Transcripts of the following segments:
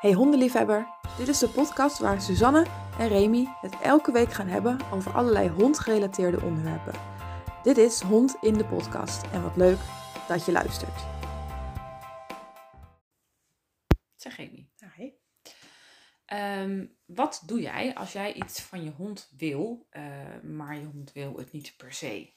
Hey hondenliefhebber, dit is de podcast waar Suzanne en Remy het elke week gaan hebben over allerlei hondgerelateerde onderwerpen. Dit is Hond in de podcast en wat leuk dat je luistert. Zeg Remy, Hi. Ehm, wat doe jij als jij iets van je hond wil, eh, maar je hond wil het niet per se?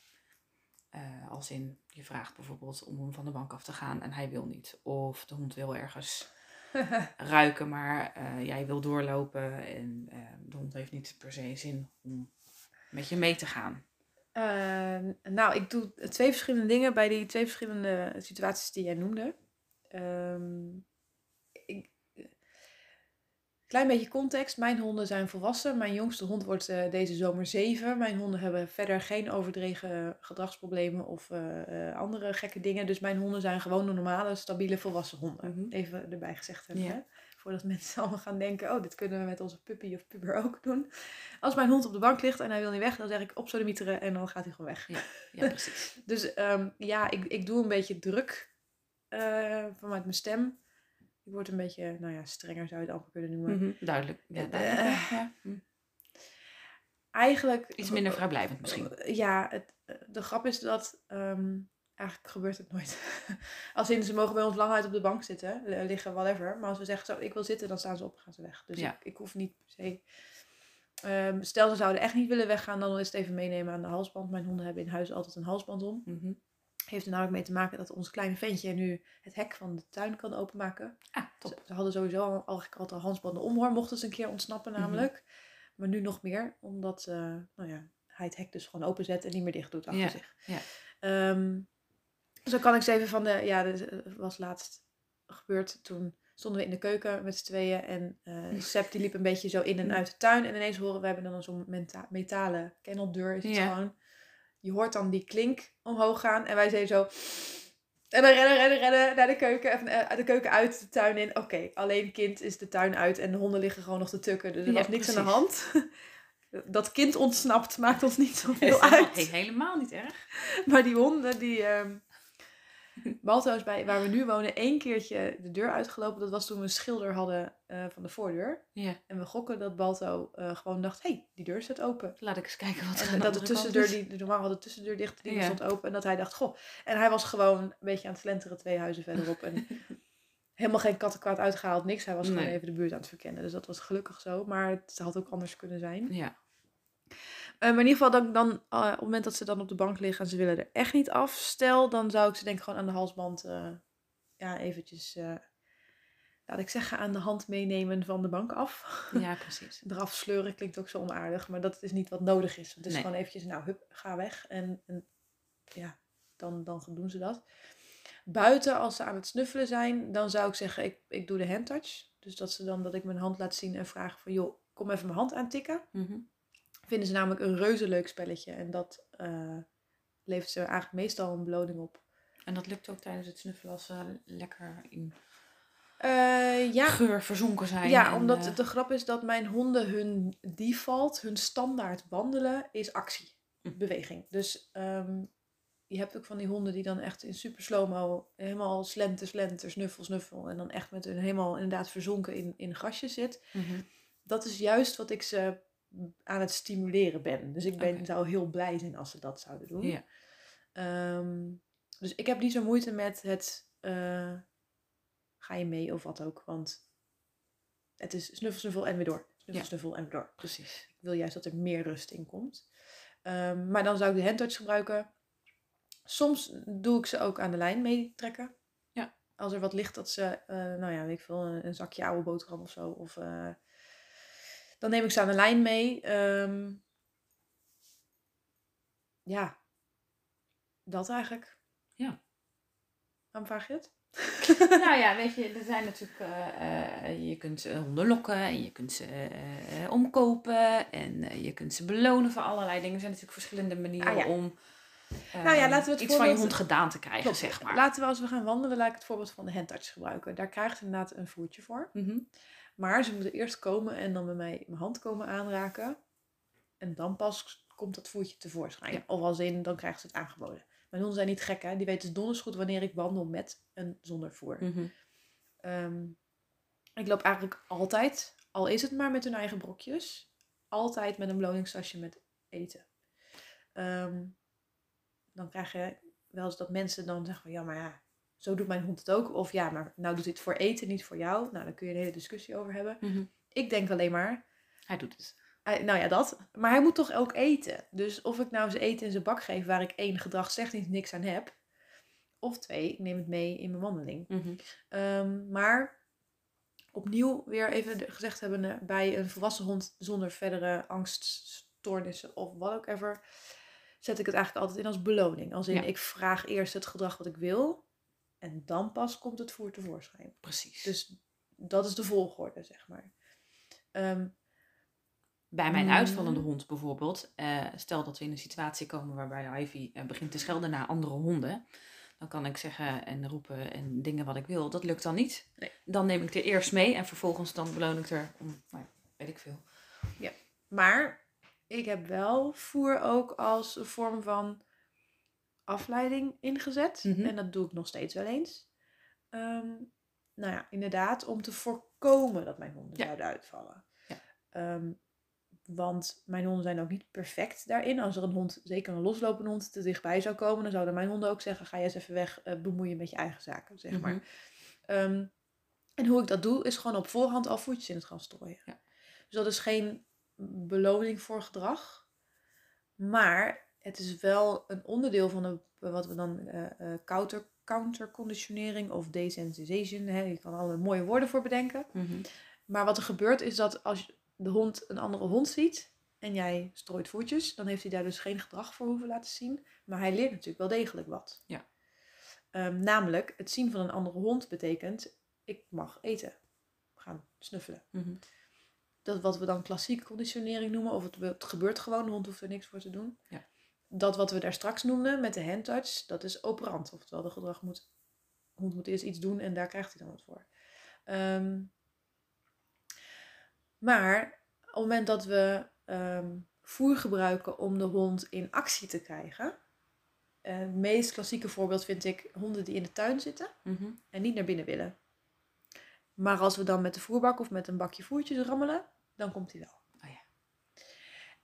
Eh, als in, je vraagt bijvoorbeeld om hem van de bank af te gaan en hij wil niet. Of de hond wil ergens ruiken, maar eh, jij wil doorlopen en eh, de hond heeft niet per se zin om met je mee te gaan. Ehm, nou, ik doe twee verschillende dingen bij die twee verschillende situaties die jij noemde. Ehm, ik, klein beetje context. Mijn honden zijn volwassen. Mijn jongste hond wordt eh, deze zomer zeven. Mijn honden hebben verder geen overdreven gedragsproblemen of eh, eh, andere gekke dingen. Dus mijn honden zijn gewoon de normale, stabiele, volwassen honden. Mhm. Even erbij gezegd hebben. Ja. hè. Voordat mensen allemaal gaan denken, oh, dit kunnen we met onze puppy of puber ook doen. Als mijn hond op de bank ligt en hij wil niet weg, dan zeg ik op de mieteren en dan gaat hij gewoon weg. Ja, precies. Dus ehm, ja, ik, ik doe een beetje druk vanuit mijn stem. Ik word een beetje, nou ja, strenger zou je het amper kunnen noemen. Mhm, Duidelijk. Ja, Eh, duidelijk. eh, ja. Hm. Eigenlijk... Iets minder vrijblijvend misschien. Ja, het, de grap is dat ehm, eigenlijk gebeurt het nooit. Als in, ze mogen bij ons lang uit op de bank zitten, li- liggen, whatever. Maar als we zeggen, zo, ik wil zitten, dan staan ze op, gaan ze weg. Dus Ja. ik, ik hoef niet per se... Ehm, stel, ze zouden echt niet willen weggaan, dan is het even meenemen aan de halsband. Mijn honden hebben in huis altijd een halsband om. Mhm. Heeft er namelijk mee te maken dat ons kleine ventje nu het hek van de tuin kan openmaken. Ah, top. ze hadden sowieso al, eigenlijk altijd al halsbanden om hoor, mochten ze een keer ontsnappen Mhm. namelijk. Maar nu nog meer, omdat eh, nou ja, hij het hek dus gewoon openzet en niet meer dicht doet achter Ja, zich. ja. Ehm, zo kan ik ze even van de, ja, eh, was laatst gebeurd. Toen stonden we in de keuken met z'n tweeën en eh Seb die liep een beetje zo in en uit de tuin. En ineens horen we hebben dan zo'n metalen kenneldeur is het Ja. gewoon. Je hoort dan die klink omhoog gaan en wij zeiden zo... En dan rennen, rennen, rennen naar de keuken, even, eh, de keuken uit, de tuin in. Oké, alleen kind is de tuin uit en de honden liggen gewoon nog te tukken. Dus er Ja, was niks aan de hand. Dat kind ontsnapt maakt ons niet zoveel uit. helemaal- helemaal niet erg. Maar die honden, die... ehm Balto is bij waar we nu wonen één keertje de deur uitgelopen. Dat was toen we een schilder hadden eh, van de voordeur. Ja, En we gokken dat Balto eh, gewoon dacht, hé, hey, die deur staat open. laat ik eens kijken wat er En dat de tussendeur, die, normaal had de tussendeur dicht, die Ja. stond open. En dat hij dacht, goh. En hij was gewoon een beetje aan het slenteren twee huizen verderop. En helemaal geen kattenkwaad uitgehaald, niks. Hij was gewoon even de buurt aan het verkennen. Dus dat was gelukkig zo. Maar het had ook anders kunnen zijn. Ja, maar in ieder geval, dan, dan, eh, op het moment dat ze dan op de bank liggen en ze willen er echt niet af, stel, dan zou ik ze denk ik gewoon aan de halsband, eh, ja, eventjes, eh, laat ik zeggen, aan de hand meenemen van de bank af. ja, precies. Eraf sleuren klinkt ook zo onaardig, maar dat is niet wat nodig is. Het is Nee. gewoon eventjes, nou, hup, ga weg. En, en ja, dan, dan doen ze dat. Buiten, als ze aan het snuffelen zijn, dan zou ik zeggen, ik, ik doe de handtouch. Dus dat ze dan, dat ik mijn hand laat zien en vraag van, joh, kom even mijn hand aantikken Mhm. Vinden ze namelijk een reuze leuk spelletje. En dat eh, levert ze eigenlijk meestal een beloning op. En dat lukt ook tijdens het snuffelen als ze lekker in Eh, ja, geur verzonken zijn. ja, en, omdat eh, de grap is dat mijn honden hun default, hun standaard wandelen, is actie. Hm. Beweging. Dus ehm, je hebt ook van die honden die dan echt in super slow-mo helemaal slenter, slenter, snuffel, snuffel. En dan echt met hun helemaal inderdaad verzonken in, in grasjes zit. mhm. Dat is juist wat ik ze aan het stimuleren ben. Dus ik ben, zou heel blij zijn als ze dat zouden doen. Ja, Ehm, dus ik heb niet zo moeite met het eh, ga je mee of wat ook. Want het is snuffel, snuffel en weer door. Snuffel, Ja. snuffel en weer door. precies. Ik wil juist dat er meer rust in komt. Ehm, maar dan zou ik de handtouch gebruiken. Soms doe ik ze ook aan de lijn meetrekken. Ja. Als er wat ligt dat ze, eh, nou ja, weet ik veel, een, een zakje oude boterham of zo. Of, eh, dan neem ik ze aan de lijn mee. Ehm, ja, dat eigenlijk. Ja. Waarom vraag je het? nou ja, weet je, er zijn natuurlijk, eh, eh, je kunt eh, honden lokken en je kunt ze omkopen en je kunt ze belonen voor allerlei dingen. Er zijn natuurlijk verschillende manieren Ah, ja. om Nou ja, laten we het iets van je voorbeeld- hond gedaan te krijgen, Klopt. zeg maar. Laten we als we gaan wandelen, laat ik het voorbeeld van de handtouch gebruiken. Daar krijgt ze inderdaad een voertje voor. Mhm. Maar ze moeten eerst komen en dan bij mij mijn hand komen aanraken. En dan pas komt dat voertje tevoorschijn. Ja. Of als in, dan krijgen ze het aangeboden. Mijn honden zijn niet gek, hè. Die weten donders goed wanneer ik wandel met en zonder voer. Mhm. Ehm, Ik loop eigenlijk altijd, al is het maar met hun eigen brokjes, altijd met een beloningstasje met eten. Ehm, dan krijg je wel eens dat mensen dan zeggen, ja, maar ja, zo doet mijn hond het ook. Of ja, maar nou doet hij het voor eten, niet voor jou. Nou, daar kun je een hele discussie over hebben. Mhm. Ik denk alleen maar, Hij doet het. hij- nou ja, dat. Maar hij moet toch ook eten. Dus of ik nou zijn eten in zijn bak geef waar ik één gedragstechnisch niks aan heb. Of twee, ik neem het mee in mijn wandeling. Mhm. Ehm, maar opnieuw weer even gezegd hebben bij een volwassen hond zonder verdere angststoornissen of wat ook ever, zet ik het eigenlijk altijd in als beloning. Als in Ja. ik vraag eerst het gedrag wat ik wil en dan pas komt het voer tevoorschijn. Precies. Dus dat is de volgorde, zeg maar. Ehm, Bij mijn Mm. uitvallende hond bijvoorbeeld, eh, stel dat we in een situatie komen waarbij Ivy eh, begint te schelden naar andere honden, dan kan ik zeggen en roepen en dingen wat ik wil. Dat lukt dan niet. Nee. Dan neem ik er eerst mee en vervolgens dan beloon ik er om, nou, ja, weet ik veel. Maar ik heb wel voer ook als een vorm van afleiding ingezet. Mhm. En dat doe ik nog steeds wel eens. Ehm, nou ja, inderdaad, om te voorkomen dat mijn honden Ja. zouden uitvallen. Ja. Ehm, want mijn honden zijn ook niet perfect daarin. Als er een hond, zeker een loslopende hond, te dichtbij zou komen, dan zouden mijn honden ook zeggen: ga je eens even weg, eh, bemoei je met je eigen zaken, zeg maar. Mhm. Ehm, en hoe ik dat doe, is gewoon op voorhand al voetjes in het gas strooien. Ja. Dus dat is geen beloning voor gedrag. Maar het is wel een onderdeel van wat we dan eh, eh, counter, counterconditionering of desensitization. Hè, je kan alle mooie woorden voor bedenken. Mhm. Maar wat er gebeurt is dat als de hond een andere hond ziet en jij strooit voetjes, dan heeft hij daar dus geen gedrag voor hoeven laten zien. Maar hij leert natuurlijk wel degelijk wat. Ja. Ehm, namelijk, het zien van een andere hond betekent, ik mag eten. Gaan snuffelen. Mhm. Dat wat we dan klassieke conditionering noemen, of het, het gebeurt gewoon, de hond hoeft er niks voor te doen. Ja. Dat wat we daar straks noemden met de handtouch, dat is operant. Oftewel, de gedrag moet, de hond moet eerst iets doen en daar krijgt hij dan wat voor. Ehm, maar op het moment dat we ehm, voer gebruiken om de hond in actie te krijgen. het meest klassieke voorbeeld vind ik honden die in de tuin zitten Mhm. en niet naar binnen willen. Maar als we dan met de voerbak of met een bakje voertjes rammelen, dan komt hij wel.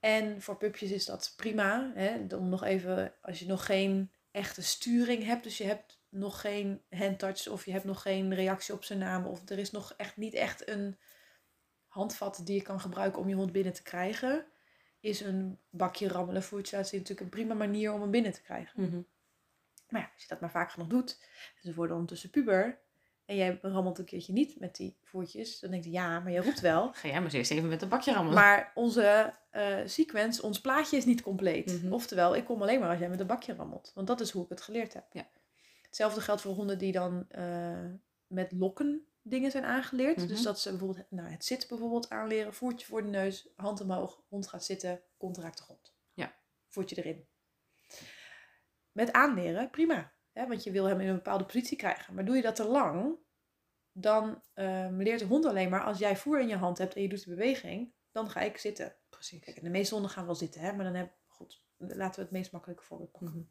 En voor pupjes is dat prima. Hè? Om nog even, als je nog geen echte sturing hebt, dus je hebt nog geen handtouch of je hebt nog geen reactie op zijn naam of er is nog echt niet echt een handvat die je kan gebruiken om je hond binnen te krijgen, is een bakje rammelen zien natuurlijk een prima manier om hem binnen te krijgen. Mhm. Maar ja, als je dat maar vaak genoeg doet, en ze worden ondertussen puber, en jij rammelt een keertje niet met die voertjes, dan denk je, ja, maar je roept wel. Ga jij maar eens eerst even met een bakje rammelen. Maar onze eh, sequence, ons plaatje is niet compleet. Mhm. Oftewel, ik kom alleen maar als jij met een bakje rammelt. Want dat is hoe ik het geleerd heb. Ja. Hetzelfde geldt voor honden die dan eh, met lokken dingen zijn aangeleerd. Mhm. Dus dat ze bijvoorbeeld nou, het zit bijvoorbeeld aanleren. Voertje voor de neus, hand omhoog, hond gaat zitten, kont raakt de grond. Ja. Voertje erin. Met aanleren, prima. Hè, want je wil hem in een bepaalde positie krijgen. Maar doe je dat te lang, dan ehm, leert de hond alleen maar als jij voer in je hand hebt en je doet de beweging, dan ga ik zitten. Precies. Kijk, de meeste honden gaan wel zitten, hè? maar dan heb goed. Laten we het meest makkelijke voorbeeld pakken. Mhm.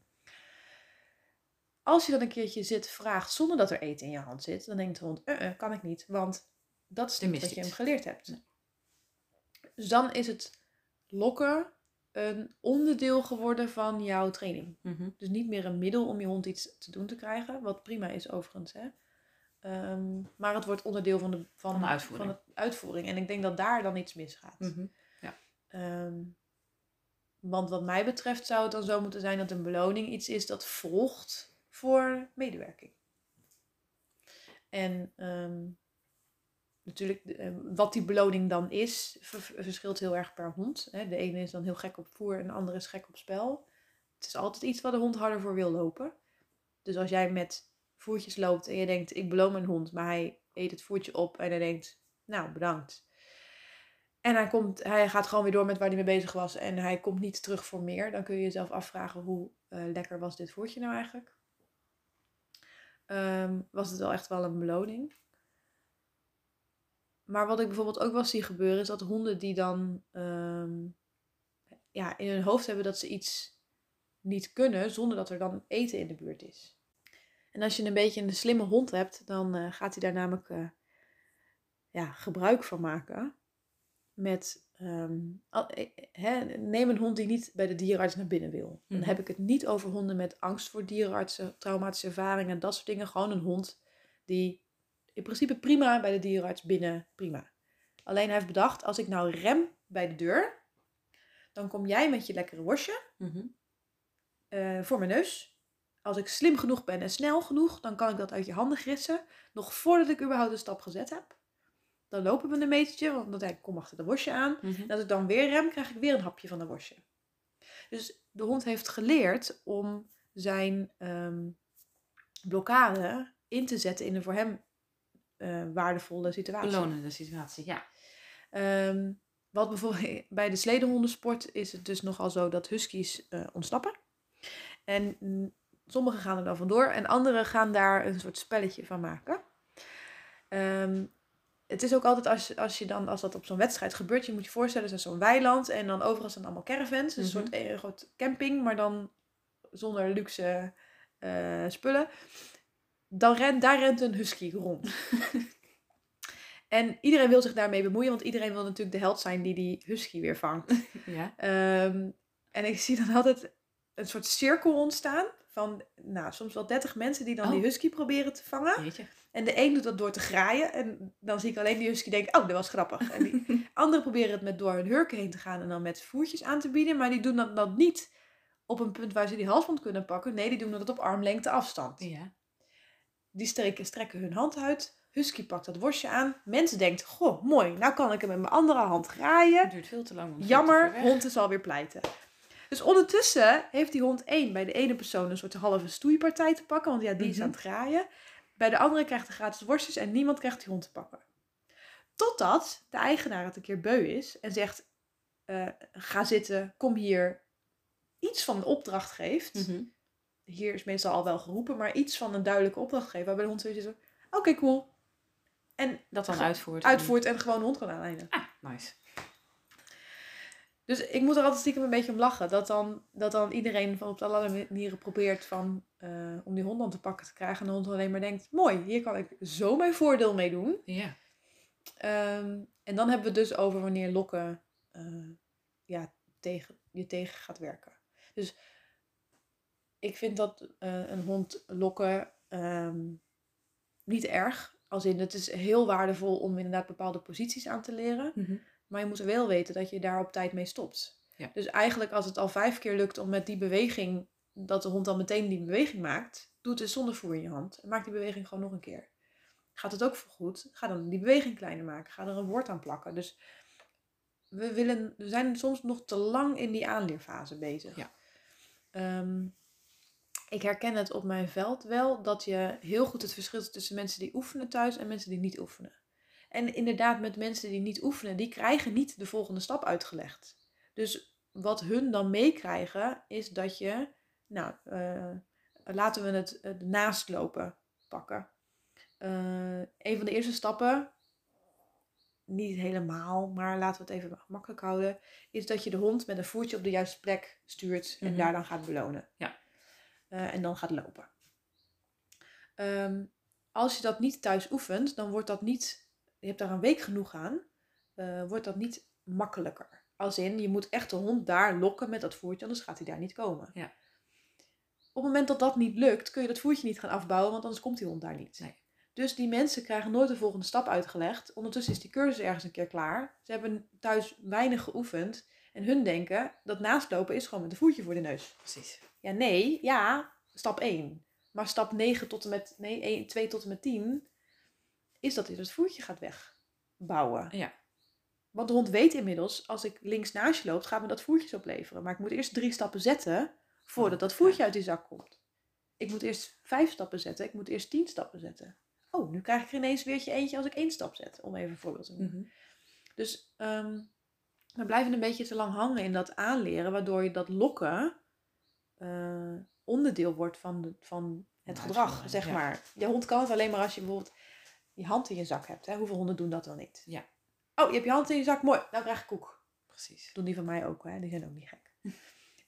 Als je dan een keertje zit, vraagt zonder dat er eten in je hand zit, dan denkt de hond, eh, eh, kan ik niet, want dat is niet wat je hem geleerd hebt. Nee. Dus dan is het lokken een onderdeel geworden van jouw training. Mhm. Dus niet meer een middel om je hond iets te doen te krijgen, wat prima is overigens. Hè? Ehm, maar het wordt onderdeel van de, van, Van de uitvoering. van de uitvoering. En ik denk dat daar dan iets misgaat. Mhm. Ehm, want wat mij betreft zou het dan zo moeten zijn dat een beloning iets is dat volgt voor medewerking. En ehm, natuurlijk, eh, wat die beloning dan is, ver- verschilt heel erg per hond. De ene is dan heel gek op voer en de andere is gek op spel. Het is altijd iets waar de hond harder voor wil lopen. Dus als jij met voertjes loopt en je denkt, ik beloon mijn hond, maar hij eet het voertje op en hij denkt, nou bedankt. En hij, komt, hij gaat gewoon weer door met waar hij mee bezig was en hij komt niet terug voor meer. Dan kun je jezelf afvragen hoe eh, lekker was dit voertje nou eigenlijk? Ehm, was het wel echt wel een beloning? Maar wat ik bijvoorbeeld ook wel zie gebeuren is dat honden die dan ehm, ja, in hun hoofd hebben dat ze iets niet kunnen zonder dat er dan eten in de buurt is. En als je een beetje een slimme hond hebt, dan eh, gaat hij daar namelijk eh, ja, gebruik van maken met. ehm, al- eh, neem een hond die niet bij de dierenarts naar binnen wil. Dan Mhm. heb ik het niet over honden met angst voor dierenartsen, traumatische ervaringen, dat soort dingen. Gewoon een hond die in principe prima bij de dierenarts binnen, prima. Alleen hij heeft bedacht, als ik nou rem bij de deur, dan kom jij met je lekkere worstje Mhm. eh, voor mijn neus. Als ik slim genoeg ben en snel genoeg, dan kan ik dat uit je handen gritsen. Nog voordat ik überhaupt een stap gezet heb. Dan lopen we een metertje, want dan denk ik, kom achter de worstje aan. Mhm. En als ik dan weer rem, krijg ik weer een hapje van de worstje. Dus de hond heeft geleerd om zijn ehm, blokkade in te zetten in een voor hem eh, waardevolle situatie. Belonende situatie, ja. Ehm, wat bijvoorbeeld bij de sledenhondensport is het dus nogal zo dat huskies eh, ontsnappen. En mm, sommigen gaan er dan vandoor en anderen gaan daar een soort spelletje van maken. Ehm, het is ook altijd als, als je dan, als dat op zo'n wedstrijd gebeurt, je moet je voorstellen, dat is zo'n weiland en dan overal zijn allemaal caravans. Dus Mhm. een soort eh, groot camping, maar dan zonder luxe eh, spullen. Dan rent, daar rent een husky rond. en iedereen wil zich daarmee bemoeien, want iedereen wil natuurlijk de held zijn die die husky weer vangt. ja. Ehm, en ik zie dan altijd een soort cirkel ontstaan van, nou, soms wel 30 mensen die dan Oh. die husky proberen te vangen. Jeetje. En de een doet dat door te graaien. En dan zie ik alleen die husky denken, oh, dat was grappig. En die anderen proberen het met door hun hurken heen te gaan en dan met voertjes aan te bieden. Maar die doen dat dan niet op een punt waar ze die halsband kunnen pakken. Nee, die doen dat op armlengte afstand. Ja. Die strekken, strekken hun hand uit. Husky pakt dat worstje aan. Mensen denkt, goh, mooi. Nou kan ik hem met mijn andere hand graaien. Het duurt veel te lang. veel Jammer, te hond is alweer pleiten. Dus ondertussen heeft die hond één bij de ene persoon een soort halve stoeipartij te pakken, want ja, die is Mhm. aan het graaien. Bij de andere krijgt hij gratis worstjes en niemand krijgt die hond te pakken. Totdat de eigenaar het een keer beu is en zegt: eh, Ga zitten, kom hier. Iets van een opdracht geeft. Mhm. Hier is meestal al wel geroepen, maar iets van een duidelijke opdracht geeft. Waarbij de hond zoiets is: Oké, cool. En Dat dan uitvoert. uitvoert en gewoon de hond kan aanlijnen. Ah, nice. Dus ik moet er altijd stiekem een beetje om lachen. Dat dan, dat dan iedereen van op allerlei manieren probeert van, eh, om die hond dan te pakken te krijgen. En de hond alleen maar denkt, mooi, hier kan ik zo mijn voordeel mee doen. Ja. Ehm, en dan hebben we het dus over wanneer lokken eh, ja, tegen, je tegen gaat werken. Dus ik vind dat eh, een hond lokken ehm, niet erg. Als in, het is heel waardevol om inderdaad bepaalde posities aan te leren. Mhm. Maar je moet wel weten dat je daar op tijd mee stopt. Ja. Dus eigenlijk als het al vijf keer lukt om met die beweging, dat de hond dan meteen die beweging maakt, doe het dus zonder voer in je hand. En maak die beweging gewoon nog een keer. Gaat het ook voor goed, ga dan die beweging kleiner maken. Ga er een woord aan plakken. Dus we, willen, we zijn soms nog te lang in die aanleerfase bezig. Ja. Ehm, ik herken het op mijn veld wel dat je heel goed het verschil tussen mensen die oefenen thuis en mensen die niet oefenen. En inderdaad, met mensen die niet oefenen, die krijgen niet de volgende stap uitgelegd. Dus wat hun dan meekrijgen, is dat je, nou, eh, laten we het, het naastlopen pakken. Eh, een van de eerste stappen, niet helemaal, maar laten we het even makkelijk houden, is dat je de hond met een voertje op de juiste plek stuurt en Mhm. daar dan gaat belonen. Ja. Eh, en dan gaat lopen. Ehm, als je dat niet thuis oefent, dan wordt dat niet, je hebt daar een week genoeg aan, eh, wordt dat niet makkelijker. Als in, je moet echt de hond daar lokken met dat voertje, anders gaat hij daar niet komen. Ja. Op het moment dat dat niet lukt, kun je dat voertje niet gaan afbouwen, want anders komt die hond daar niet. Nee. Dus die mensen krijgen nooit de volgende stap uitgelegd. Ondertussen is die cursus ergens een keer klaar. Ze hebben thuis weinig geoefend. En hun denken dat naastlopen is gewoon met een voetje voor de neus. Precies. Ja, nee, ja, stap 1. Maar stap 9 tot en met, nee, 1, 2 tot en met 10 is dat hij het voetje gaat wegbouwen. Ja. Want de hond weet inmiddels, als ik links naast je loop, gaat me dat voertjes opleveren. Maar ik moet eerst drie stappen zetten voordat Oh, dat voertje uit die zak komt. Ik moet eerst vijf stappen zetten, ik moet eerst tien stappen zetten. Oh, nu krijg ik er ineens weertje eentje als ik één stap zet, om even een voorbeeld te noemen. Mhm. Dus ehm, we blijven een beetje te lang hangen in dat aanleren, waardoor je dat lokken eh, onderdeel wordt van, de, van het gedrag, zeg ja. maar. Je hond kan het alleen maar als je bijvoorbeeld je hand in je zak hebt. Hè? Hoeveel honden doen dat dan niet? Ja. Oh, je hebt je hand in je zak, mooi, nou krijg ik koek. Precies. doen die van mij ook, hè? die zijn ook niet gek.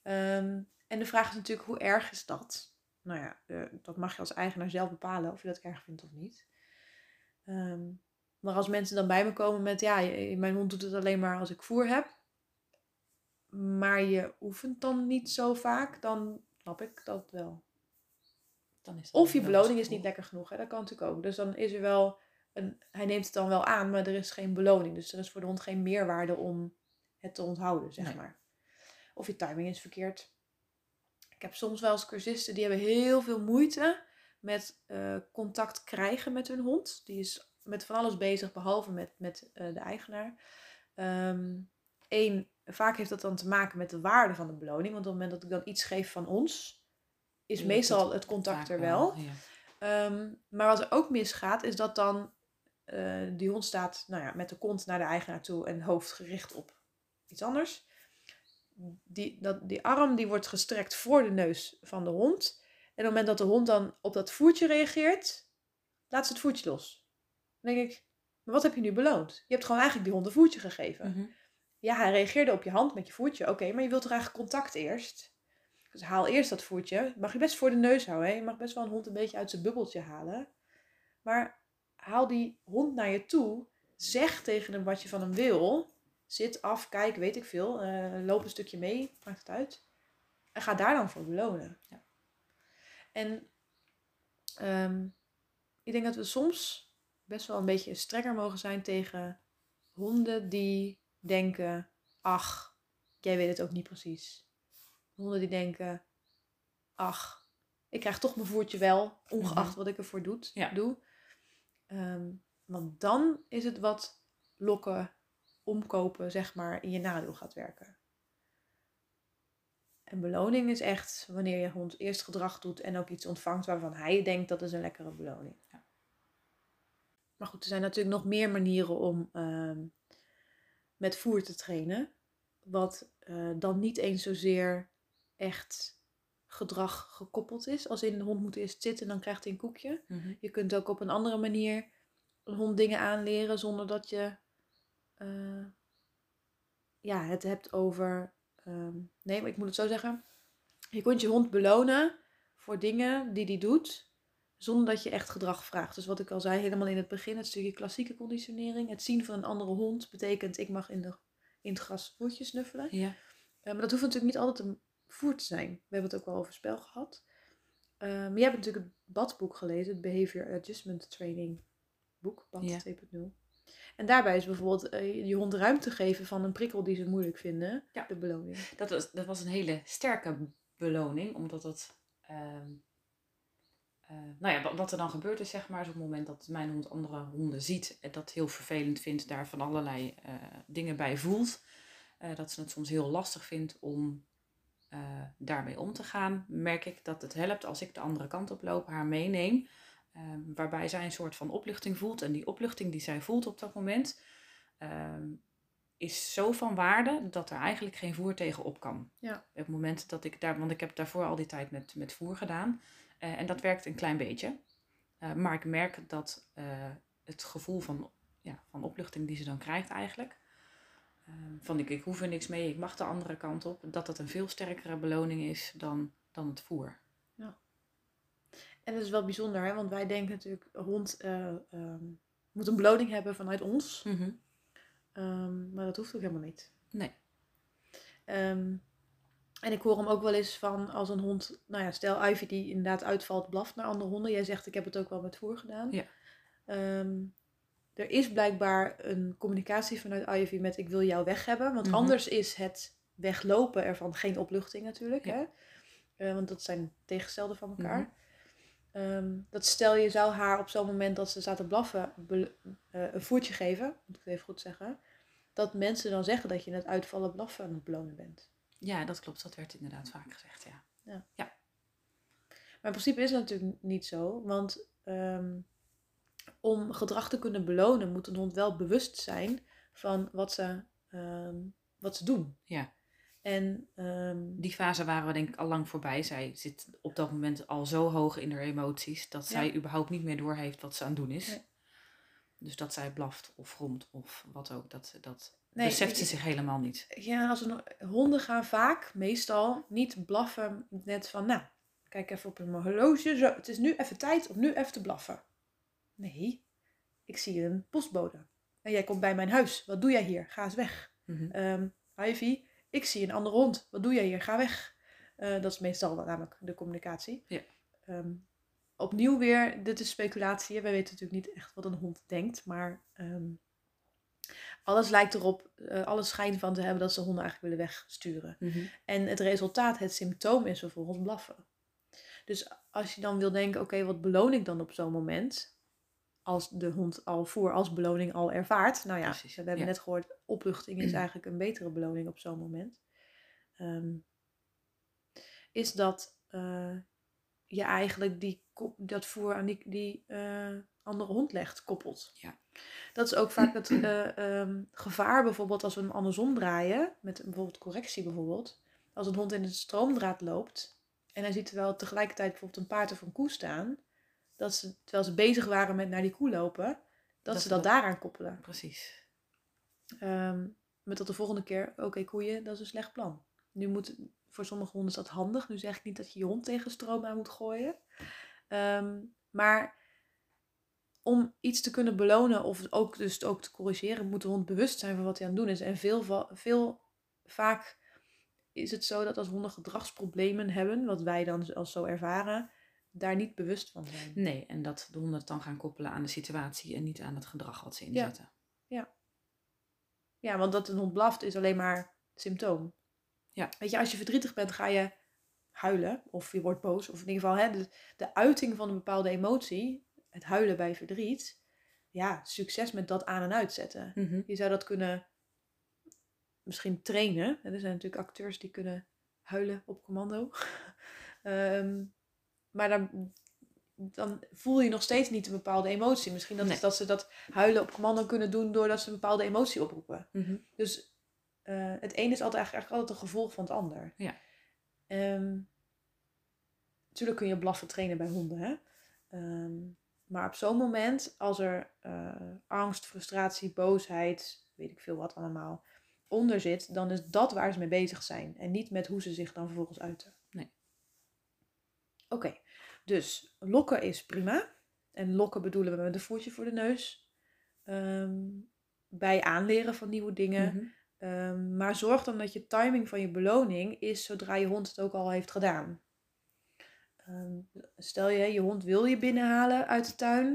Ehm, en de vraag is natuurlijk, hoe erg is dat? Nou ja, eh, dat mag je als eigenaar zelf bepalen of je dat erg vindt of niet. Ehm, Maar als mensen dan bij me komen met, ja, mijn hond doet het alleen maar als ik voer heb. Maar je oefent dan niet zo vaak, dan snap ik dat wel. Dan is Of je beloning is niet lekker genoeg, hè? dat kan natuurlijk ook. Dus dan is er wel, een, hij neemt het dan wel aan, maar er is geen beloning. Dus er is voor de hond geen meerwaarde om het te onthouden, zeg Nee. maar. Of je timing is verkeerd. Ik heb soms wel eens cursisten die hebben heel veel moeite met eh, contact krijgen met hun hond. Die is met van alles bezig, behalve met, met eh, de eigenaar. Eén, vaak heeft dat dan te maken met de waarde van de beloning. Want op het moment dat ik dan iets geef van ons, is meestal het contact er wel. ja. Ehm, maar wat er ook misgaat, is dat dan eh, die hond staat nou ja, met de kont naar de eigenaar toe en hoofd gericht op iets anders. Die, dat, die arm die wordt gestrekt voor de neus van de hond. En op het moment dat de hond dan op dat voertje reageert, laat ze het voertje los. Dan denk ik, maar wat heb je nu beloond? Je hebt gewoon eigenlijk die hond een voertje gegeven. Mhm. Ja, hij reageerde op je hand met je voetje. Oké, maar je wilt toch eigenlijk contact eerst? Dus haal eerst dat voetje. Mag je best voor de neus houden. Hè? Je mag best wel een hond een beetje uit zijn bubbeltje halen. Maar haal die hond naar je toe. Zeg tegen hem wat je van hem wil. Zit af, kijk, weet ik veel. eh, loop een stukje mee, maakt het uit. En ga daar dan voor belonen. Ja. En ehm, ik denk dat we soms best wel een beetje strenger mogen zijn tegen honden die denken: ach, jij weet het ook niet precies. Honden die denken: ach, ik krijg toch mijn voertje wel, ongeacht Mhm. wat ik ervoor doet, Ja. doe. Ehm, want dan is het wat lokken, omkopen, zeg maar, in je nadeel gaat werken. En beloning is echt wanneer je hond eerst gedrag doet en ook iets ontvangt waarvan hij denkt dat is een lekkere beloning. Maar goed, er zijn natuurlijk nog meer manieren om ehm, met voer te trainen. Wat eh, dan niet eens zozeer echt gedrag gekoppeld is. Als in de hond moet eerst zitten, dan krijgt hij een koekje. Mhm. Je kunt ook op een andere manier een hond dingen aanleren zonder dat je eh, ja, het hebt over. ehm, nee, maar ik moet het zo zeggen. Je kunt je hond belonen voor dingen die hij doet, zonder dat je echt gedrag vraagt. Dus wat ik al zei, helemaal in het begin, het stukje klassieke conditionering. Het zien van een andere hond betekent ik mag in, de, in het gras voertjes snuffelen. Ja. Eh, maar dat hoeft natuurlijk niet altijd een voer te zijn. We hebben het ook wel over spel gehad. Eh, maar jij hebt natuurlijk het BAD-boek gelezen, het Behavior Adjustment Training boek, BAD Ja. 2.0. En daarbij is bijvoorbeeld eh, je hond ruimte geven van een prikkel die ze moeilijk vinden, Ja. de beloning. Dat, was, dat was een hele sterke beloning, omdat het. ehm, eh, nou ja, wat, er dan gebeurt is, zeg maar, is op het moment dat mijn hond andere honden ziet en dat heel vervelend vindt, daar van allerlei eh, dingen bij voelt, eh, dat ze het soms heel lastig vindt om daarmee om te gaan, merk ik dat het helpt als ik de andere kant op loop, haar meeneem, waarbij zij een soort van opluchting voelt. En die opluchting die zij voelt op dat moment, ehm, is zo van waarde dat er eigenlijk geen voer tegen op kan. Ja. Op het moment dat ik daar, want ik heb daarvoor al die tijd met, met voer gedaan. Eh, en dat werkt een klein beetje. Eh, maar ik merk dat eh, het gevoel van, ja, van opluchting die ze dan krijgt eigenlijk. van ik, ik hoef er niks mee, ik mag de andere kant op. Dat dat een veel sterkere beloning is dan, dan het voer. En dat is wel bijzonder, hè? want wij denken natuurlijk, hond ehm, moet een beloning hebben vanuit ons. Ehm, maar dat hoeft ook helemaal niet. Nee. Ehm, en ik hoor hem ook wel eens van als een hond, nou ja, stel Ivy die inderdaad uitvalt, blaft naar andere honden. Jij zegt ik heb het ook wel met voer gedaan. Ja. Ehm, er is blijkbaar een communicatie vanuit Ivy met ik wil jou weg hebben. Want Mhm. anders is het weglopen ervan geen opluchting natuurlijk. Ja. Hè? Eh, want dat zijn tegenstelden van elkaar. Mhm. Ehm, dat stel je zou haar op zo'n moment dat ze staat te blaffen eh, een voertje geven, moet ik het even goed zeggen. Dat mensen dan zeggen dat je het uitvallen blaffen aan het belonen bent. Ja, dat klopt. Dat werd inderdaad vaak gezegd, ja. Maar in principe is dat natuurlijk niet zo. Want ehm, om gedrag te kunnen belonen moet een hond wel bewust zijn van wat ze, ehm, wat ze doen. Ja. En ehm, Die fase waren we denk ik al lang voorbij. Zij zit op dat moment al zo hoog in haar emoties dat Ja. zij überhaupt niet meer doorheeft wat ze aan het doen is. Nee. Dus dat zij blaft of gromt of wat ook, dat, dat Nee, beseft ze zich helemaal niet. ja, als een, honden gaan vaak, meestal, niet blaffen net van, nou, kijk even op mijn horloge. Zo, het is nu even tijd om nu even te blaffen. Nee, ik zie een postbode. En jij komt bij mijn huis. Wat doe jij hier? Ga eens weg. Mhm. Ehm Ivy, ik zie een andere hond. Wat doe jij hier? Ga weg. Eh, dat is meestal wel namelijk de communicatie. Ja. Ehm, opnieuw weer, dit is speculatie. Wij weten natuurlijk niet echt wat een hond denkt. Maar ehm, alles lijkt erop, eh, alles schijnt van te hebben dat ze honden eigenlijk willen wegsturen. Mhm. En het resultaat, het symptoom is vervolgens blaffen. Dus als je dan wil denken, oké, wat beloon ik dan op zo'n moment? Als de hond al voor als beloning al ervaart. Nou ja, Precies, we hebben ja. net gehoord, opluchting is eigenlijk een betere beloning op zo'n moment. Ehm, is dat eh, je eigenlijk die, kop- dat voer aan die, die eh, andere hond legt, koppelt. Ja. Dat is ook vaak het eh, ehm, gevaar bijvoorbeeld als we hem andersom draaien, met bijvoorbeeld correctie bijvoorbeeld. Als een hond in de stroomdraad loopt en hij ziet terwijl tegelijkertijd bijvoorbeeld een paard of een koe staan, dat ze, terwijl ze bezig waren met naar die koe lopen, dat, Dat ze dat dat- daaraan koppelen. Precies. Ehm, met tot de volgende keer, oké koeien, dat is een slecht plan. Nu moet, voor sommige honden is dat handig. Nu zeg ik niet dat je je hond tegen stroom aan moet gooien. Ehm, maar om iets te kunnen belonen of ook dus ook te corrigeren, moet de hond bewust zijn van wat hij aan het doen is. En veel, veel vaak is het zo dat als honden gedragsproblemen hebben, wat wij dan als zo ervaren, daar niet bewust van zijn. Nee, en dat de honden het dan gaan koppelen aan de situatie en niet aan het gedrag wat ze inzetten. Ja, want dat een hond blaft is alleen maar symptoom. Ja. Weet je, als je verdrietig bent, ga je huilen. Of je wordt boos. Of in ieder geval hè, de, de uiting van een bepaalde emotie. Het huilen bij verdriet. Ja, succes met dat aan- en uitzetten. Mhm. Je zou dat kunnen misschien trainen. Er zijn natuurlijk acteurs die kunnen huilen op commando. Ehm, maar dan, dan voel je nog steeds niet een bepaalde emotie. Misschien dat, Nee. is dat ze dat huilen op commando kunnen doen doordat ze een bepaalde emotie oproepen. Mhm. Dus eh, het een is altijd, eigenlijk altijd een gevolg van het ander. Ja. Ehm, natuurlijk kun je blaffen trainen bij honden, hè. Ehm, maar op zo'n moment, als er eh, angst, frustratie, boosheid, weet ik veel wat allemaal, onder zit, dan is dat waar ze mee bezig zijn. En niet met hoe ze zich dan vervolgens uiten. Nee. Oké, dus lokken is prima. En lokken bedoelen we met een voertje voor de neus. Ehm, bij aanleren van nieuwe dingen. Mhm. Ehm, maar zorg dan dat je timing van je beloning is zodra je hond het ook al heeft gedaan. Ehm, stel je, je hond wil je binnenhalen uit de tuin.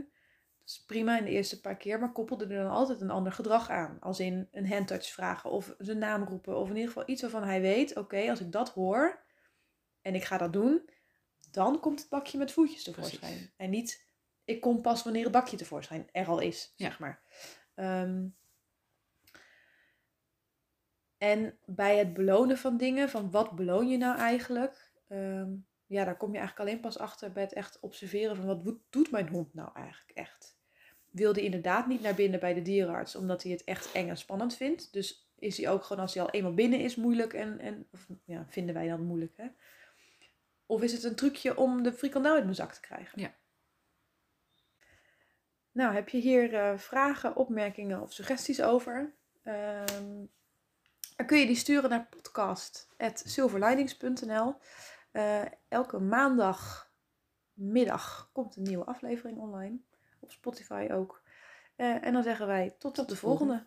Dat is prima in de eerste paar keer, maar koppel er dan altijd een ander gedrag aan. Als in een handtouch vragen of zijn naam roepen. Of in ieder geval iets waarvan hij weet, oké, als ik dat hoor en ik ga dat doen, dan komt het bakje met voetjes tevoorschijn. Precies. En niet, ik kom pas wanneer het bakje tevoorschijn er al is, Ja. zeg maar. Ehm, en bij het belonen van dingen, van wat beloon je nou eigenlijk? Ehm, ja, daar kom je eigenlijk alleen pas achter bij het echt observeren van wat doet mijn hond nou eigenlijk echt? Wil die inderdaad niet naar binnen bij de dierenarts omdat hij het echt eng en spannend vindt? Dus is hij ook gewoon als hij al eenmaal binnen is moeilijk en, en of, ja, vinden wij dan moeilijk hè? Of is het een trucje om de frikandel uit mijn zak te krijgen? Ja. Nou, heb je hier eh, vragen, opmerkingen of suggesties over? Ehm, dan kun je die sturen naar podcast.silverlinings.nl. Eh, elke maandagmiddag komt een nieuwe aflevering online. Op Spotify ook. Eh, en dan zeggen wij tot, tot de volgende.